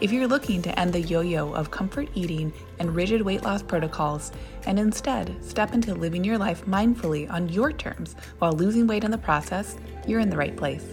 If you're looking to end the yo yo of comfort eating and rigid weight loss protocols and instead step into living your life mindfully on your terms while losing weight in the process, you're in the right place.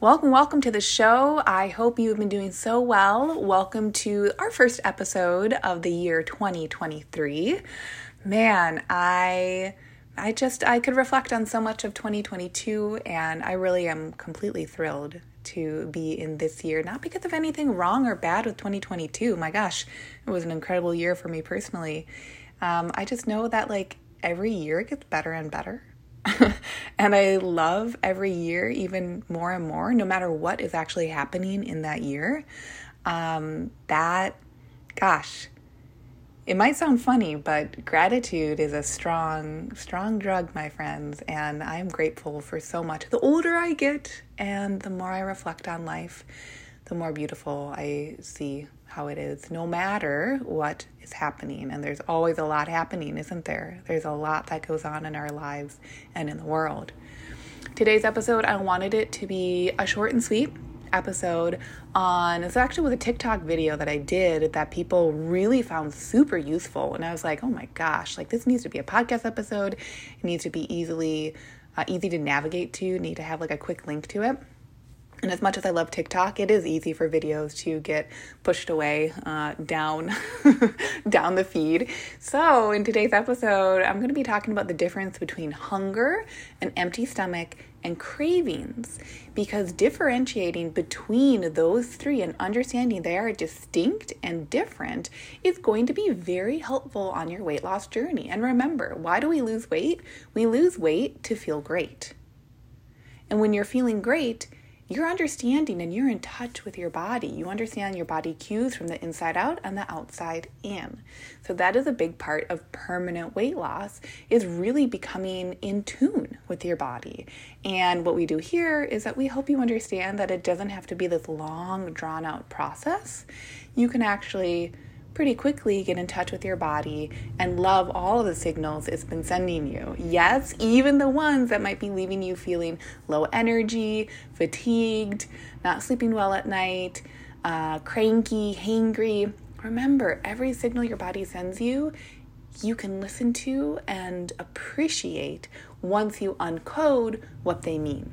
Welcome, welcome to the show. I hope you've been doing so well. Welcome to our first episode of the year 2023. Man, I I just I could reflect on so much of 2022 and I really am completely thrilled to be in this year, not because of anything wrong or bad with 2022. My gosh, it was an incredible year for me personally. Um, I just know that like every year it gets better and better. and I love every year even more and more, no matter what is actually happening in that year. Um, that, gosh, it might sound funny, but gratitude is a strong, strong drug, my friends, and I'm grateful for so much. The older I get and the more I reflect on life, the more beautiful I see how it is, no matter what is happening. And there's always a lot happening, isn't there? There's a lot that goes on in our lives and in the world. Today's episode, I wanted it to be a short and sweet episode on it's actually with a TikTok video that I did that people really found super useful and I was like, "Oh my gosh, like this needs to be a podcast episode. It needs to be easily uh, easy to navigate to, need to have like a quick link to it." And as much as I love TikTok, it is easy for videos to get pushed away uh, down down the feed. So in today's episode, I'm going to be talking about the difference between hunger, an empty stomach, and cravings because differentiating between those three and understanding they are distinct and different is going to be very helpful on your weight loss journey. And remember, why do we lose weight? We lose weight to feel great. And when you're feeling great, you're understanding and you're in touch with your body. You understand your body cues from the inside out and the outside in. So that is a big part of permanent weight loss is really becoming in tune with your body. And what we do here is that we help you understand that it doesn't have to be this long drawn out process. You can actually pretty quickly get in touch with your body and love all of the signals it's been sending you. Yes, even the ones that might be leaving you feeling low energy, fatigued, not sleeping well at night, uh, cranky, hangry. Remember, every signal your body sends you, you can listen to and appreciate once you uncode what they mean.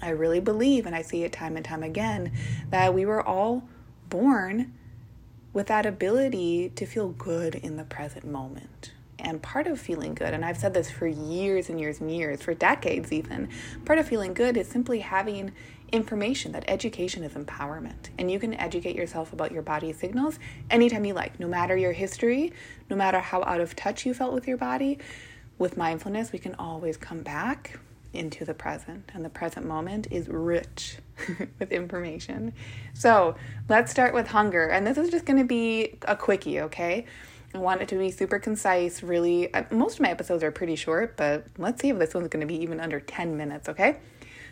I really believe, and I see it time and time again, that we were all born with that ability to feel good in the present moment. And part of feeling good, and I've said this for years and years and years, for decades even, part of feeling good is simply having information that education is empowerment. And you can educate yourself about your body signals anytime you like, no matter your history, no matter how out of touch you felt with your body. With mindfulness, we can always come back into the present, and the present moment is rich with information. So let's start with hunger, and this is just going to be a quickie, okay? I want it to be super concise, really. Uh, most of my episodes are pretty short, but let's see if this one's going to be even under 10 minutes, okay?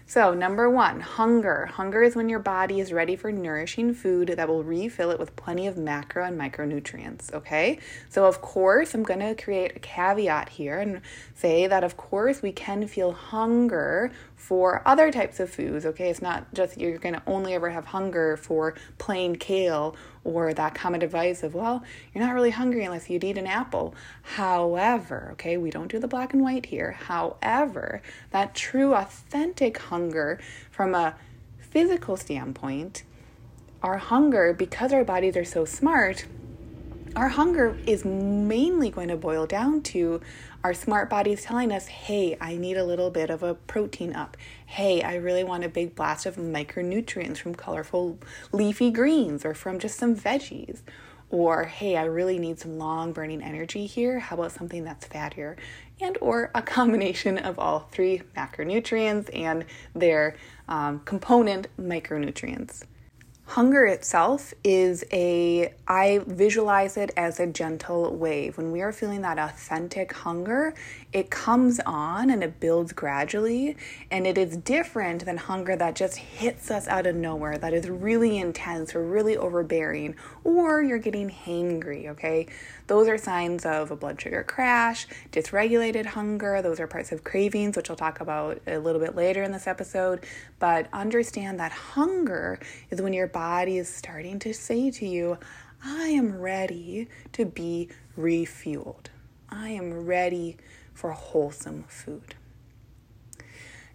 So, number one, hunger. Hunger is when your body is ready for nourishing food that will refill it with plenty of macro and micronutrients. Okay, so of course, I'm going to create a caveat here and say that, of course, we can feel hunger for other types of foods. Okay, it's not just you're going to only ever have hunger for plain kale or that common advice of, well, you're not really hungry unless you'd eat an apple. However, okay, we don't do the black and white here. However, that true, authentic hunger from a physical standpoint, our hunger, because our bodies are so smart, our hunger is mainly going to boil down to our smart bodies telling us, hey, I need a little bit of a protein up. Hey, I really want a big blast of micronutrients from colorful leafy greens or from just some veggies. Or, hey, I really need some long burning energy here. How about something that's fattier? And or a combination of all three macronutrients and their um, component micronutrients. Hunger itself is a, I visualize it as a gentle wave. When we are feeling that authentic hunger, it comes on and it builds gradually. And it is different than hunger that just hits us out of nowhere, that is really intense or really overbearing, or you're getting hangry, okay? Those are signs of a blood sugar crash, dysregulated hunger. Those are parts of cravings, which I'll talk about a little bit later in this episode. But understand that hunger is when your body is starting to say to you, I am ready to be refueled. I am ready for wholesome food.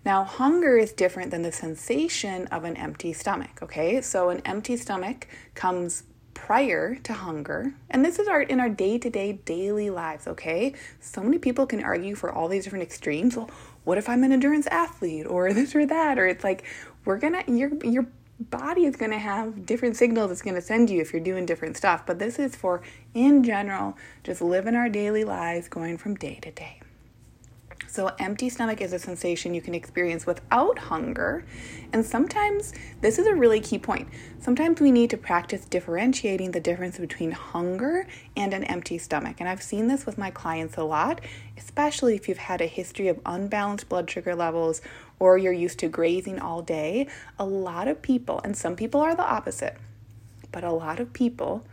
Now, hunger is different than the sensation of an empty stomach, okay? So, an empty stomach comes prior to hunger, and this is our in our day-to-day daily lives, okay? So many people can argue for all these different extremes. Well, what if I'm an endurance athlete or this or that? Or it's like we're gonna your your body is to have different signals it's to send you if you're doing different stuff. But this is for, in general, just living our daily lives going from day to day. So, empty stomach is a sensation you can experience without hunger. And sometimes, this is a really key point. Sometimes we need to practice differentiating the difference between hunger and an empty stomach. And I've seen this with my clients a lot, especially if you've had a history of unbalanced blood sugar levels or you're used to grazing all day. A lot of people, and some people are the opposite, but a lot of people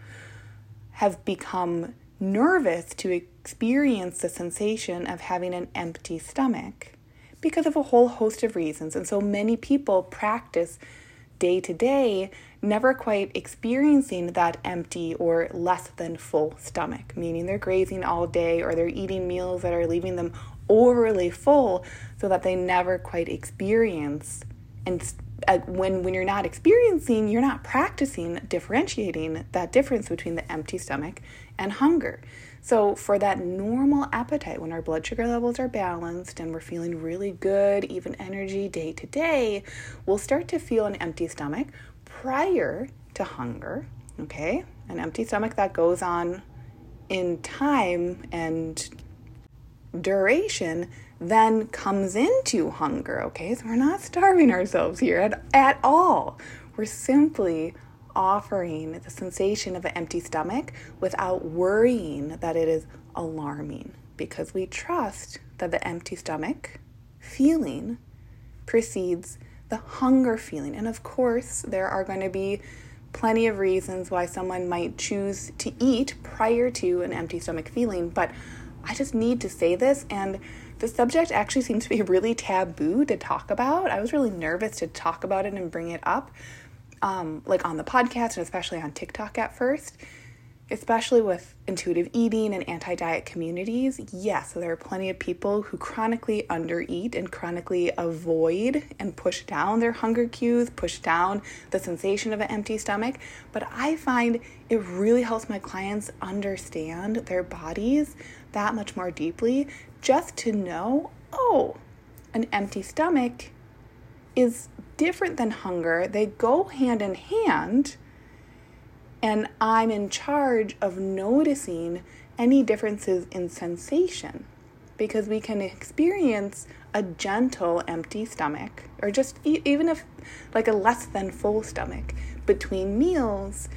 have become nervous to experience the sensation of having an empty stomach because of a whole host of reasons. And so many people practice day to day, never quite experiencing that empty or less than full stomach, meaning they're grazing all day or they're eating meals that are leaving them overly full so that they never quite experience and uh, when when you're not experiencing you're not practicing differentiating that difference between the empty stomach and hunger. So, for that normal appetite, when our blood sugar levels are balanced and we're feeling really good, even energy day to day, we'll start to feel an empty stomach prior to hunger. Okay? An empty stomach that goes on in time and duration then comes into hunger. Okay? So, we're not starving ourselves here at, at all. We're simply offering the sensation of an empty stomach without worrying that it is alarming because we trust that the empty stomach feeling precedes the hunger feeling. And of course, there are going to be plenty of reasons why someone might choose to eat prior to an empty stomach feeling, but I just need to say this and the subject actually seems to be really taboo to talk about. I was really nervous to talk about it and bring it up um, like on the podcast and especially on TikTok at first, especially with intuitive eating and anti diet communities. Yes, there are plenty of people who chronically undereat and chronically avoid and push down their hunger cues, push down the sensation of an empty stomach. But I find it really helps my clients understand their bodies that much more deeply just to know oh, an empty stomach is different than hunger. They go hand in hand, and I'm in charge of noticing any differences in sensation because we can experience a gentle empty stomach or just e- even if like a less than full stomach between meals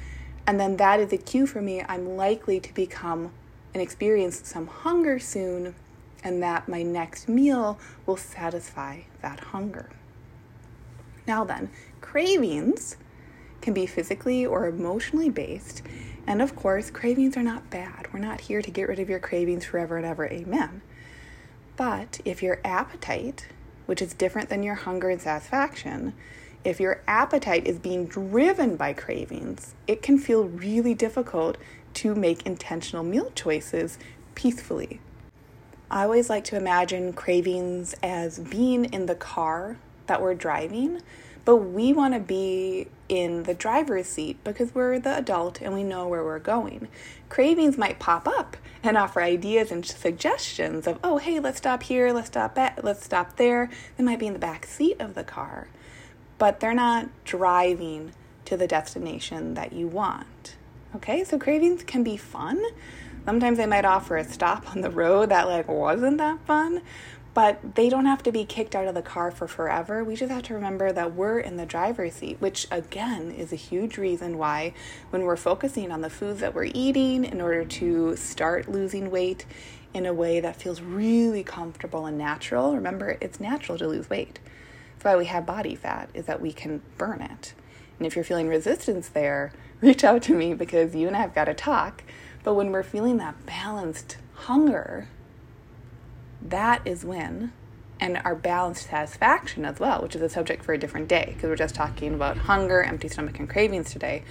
and then that is a cue for me I'm likely to become and experience some hunger soon and that my next meal will satisfy that hunger. Now, then, cravings can be physically or emotionally based. And of course, cravings are not bad. We're not here to get rid of your cravings forever and ever. Amen. But if your appetite, which is different than your hunger and satisfaction, if your appetite is being driven by cravings, it can feel really difficult to make intentional meal choices peacefully. I always like to imagine cravings as being in the car that we're driving, but we want to be in the driver's seat because we're the adult and we know where we're going. Cravings might pop up and offer ideas and suggestions of, "Oh, hey, let's stop here, let's stop at, let's stop there." They might be in the back seat of the car, but they're not driving to the destination that you want. Okay? So cravings can be fun. Sometimes they might offer a stop on the road that like wasn't that fun, but they don't have to be kicked out of the car for forever. We just have to remember that we're in the driver's seat, which again is a huge reason why, when we're focusing on the foods that we're eating in order to start losing weight in a way that feels really comfortable and natural, remember it's natural to lose weight. That's why we have body fat, is that we can burn it. And if you're feeling resistance there, reach out to me because you and I have got to talk. But when we're feeling that balanced hunger, that is when, and our balanced satisfaction as well, which is a subject for a different day, because we're just talking about hunger, empty stomach, and cravings today.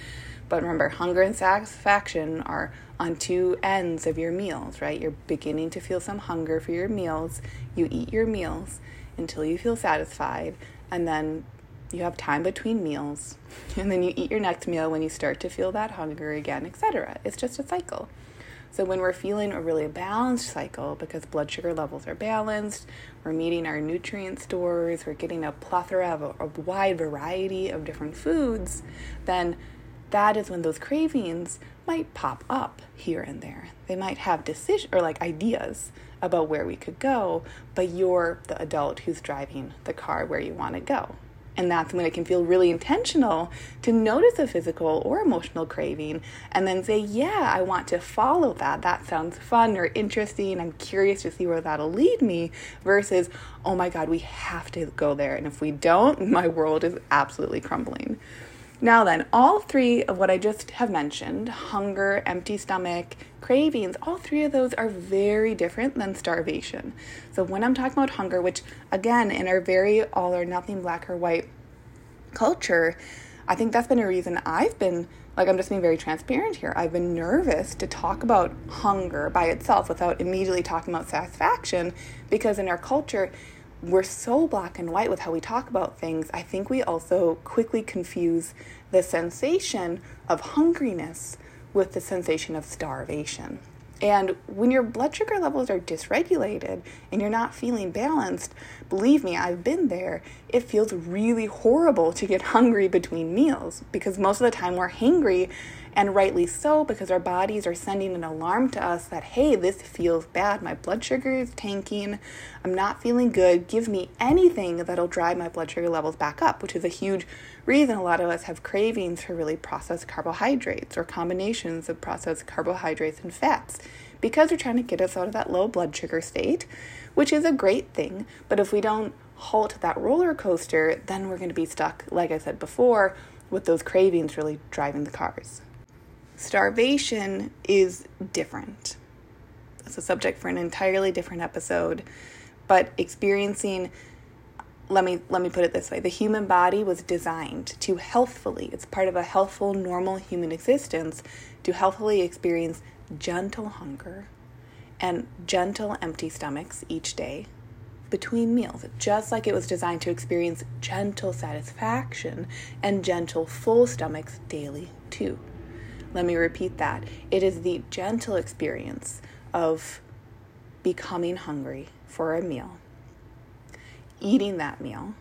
But remember, hunger and satisfaction are on two ends of your meals, right? You're beginning to feel some hunger for your meals. You eat your meals until you feel satisfied, and then you have time between meals, and then you eat your next meal when you start to feel that hunger again, etc. It's just a cycle. So, when we're feeling a really balanced cycle because blood sugar levels are balanced, we're meeting our nutrient stores, we're getting a plethora of a, a wide variety of different foods, then that is when those cravings might pop up here and there. They might have decision or like ideas about where we could go, but you're the adult who's driving the car where you want to go. And that's when it can feel really intentional to notice a physical or emotional craving and then say, Yeah, I want to follow that. That sounds fun or interesting. I'm curious to see where that'll lead me. Versus, Oh my God, we have to go there. And if we don't, my world is absolutely crumbling. Now, then, all three of what I just have mentioned hunger, empty stomach, cravings all three of those are very different than starvation. So, when I'm talking about hunger, which again, in our very all or nothing, black or white culture, I think that's been a reason I've been like I'm just being very transparent here. I've been nervous to talk about hunger by itself without immediately talking about satisfaction because in our culture we're so black and white with how we talk about things, I think we also quickly confuse the sensation of hungriness with the sensation of starvation. And when your blood sugar levels are dysregulated and you're not feeling balanced, believe me, I've been there. It feels really horrible to get hungry between meals because most of the time we're hangry and rightly so, because our bodies are sending an alarm to us that, hey, this feels bad. My blood sugar is tanking. I'm not feeling good. Give me anything that'll drive my blood sugar levels back up, which is a huge reason a lot of us have cravings for really processed carbohydrates or combinations of processed carbohydrates and fats because they're trying to get us out of that low blood sugar state, which is a great thing. But if we don't halt that roller coaster, then we're going to be stuck, like I said before, with those cravings really driving the cars. Starvation is different. That's a subject for an entirely different episode, but experiencing let me let me put it this way the human body was designed to healthfully it's part of a healthful normal human existence to healthfully experience gentle hunger and gentle empty stomachs each day between meals. Just like it was designed to experience gentle satisfaction and gentle full stomachs daily too let me repeat that. It is the gentle experience of becoming hungry for a meal, eating that meal,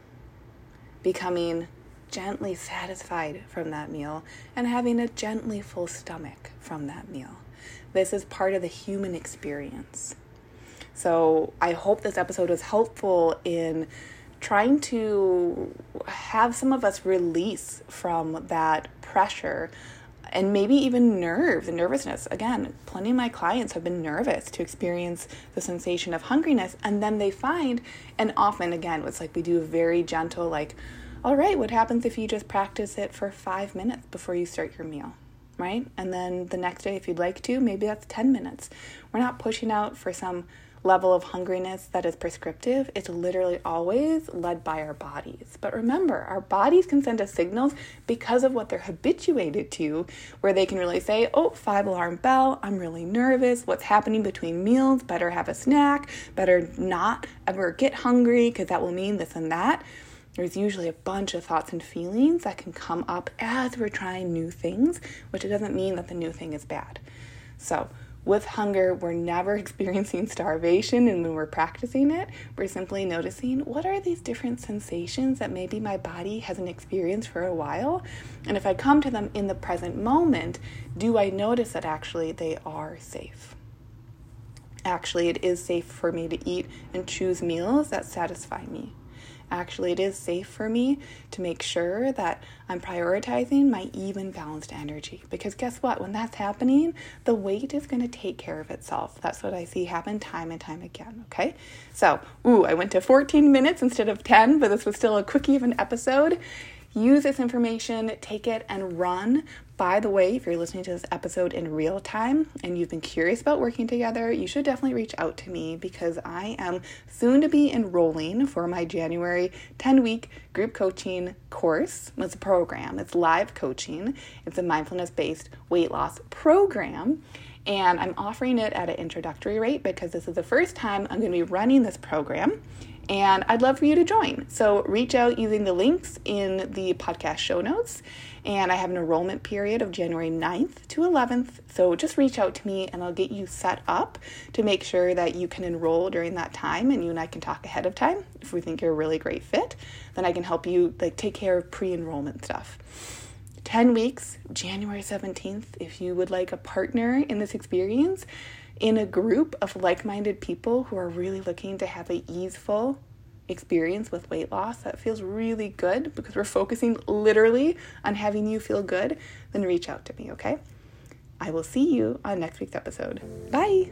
becoming gently satisfied from that meal, and having a gently full stomach from that meal. This is part of the human experience. So I hope this episode was helpful in trying to have some of us release from that pressure and maybe even nerves and nervousness. Again, plenty of my clients have been nervous to experience the sensation of hungriness, and then they find, and often again, it's like we do a very gentle, like, all right, what happens if you just practice it for five minutes before you start your meal? Right? And then the next day, if you'd like to, maybe that's 10 minutes. We're not pushing out for some level of hungriness that is prescriptive. It's literally always led by our bodies. But remember, our bodies can send us signals because of what they're habituated to, where they can really say, oh, five alarm bell, I'm really nervous. What's happening between meals? Better have a snack. Better not ever get hungry because that will mean this and that. There's usually a bunch of thoughts and feelings that can come up as we're trying new things, which it doesn't mean that the new thing is bad. So, with hunger, we're never experiencing starvation, and when we're practicing it, we're simply noticing what are these different sensations that maybe my body hasn't experienced for a while. And if I come to them in the present moment, do I notice that actually they are safe? Actually, it is safe for me to eat and choose meals that satisfy me. Actually, it is safe for me to make sure that I'm prioritizing my even balanced energy. Because guess what? When that's happening, the weight is going to take care of itself. That's what I see happen time and time again. Okay. So, ooh, I went to 14 minutes instead of 10, but this was still a quickie of an episode. Use this information, take it and run. By the way, if you're listening to this episode in real time and you've been curious about working together, you should definitely reach out to me because I am soon to be enrolling for my January 10 week group coaching course. It's a program, it's live coaching, it's a mindfulness based weight loss program and I'm offering it at an introductory rate because this is the first time I'm going to be running this program and I'd love for you to join. So reach out using the links in the podcast show notes. And I have an enrollment period of January 9th to 11th. So just reach out to me and I'll get you set up to make sure that you can enroll during that time and you and I can talk ahead of time. If we think you're a really great fit, then I can help you like take care of pre-enrollment stuff. 10 weeks, January 17th, if you would like a partner in this experience, in a group of like minded people who are really looking to have a easeful experience with weight loss that feels really good because we're focusing literally on having you feel good, then reach out to me, okay? I will see you on next week's episode. Bye.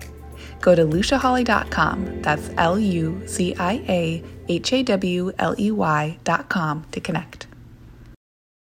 go to luciahawley.com. That's L U C I A H A W L E Y.com to connect.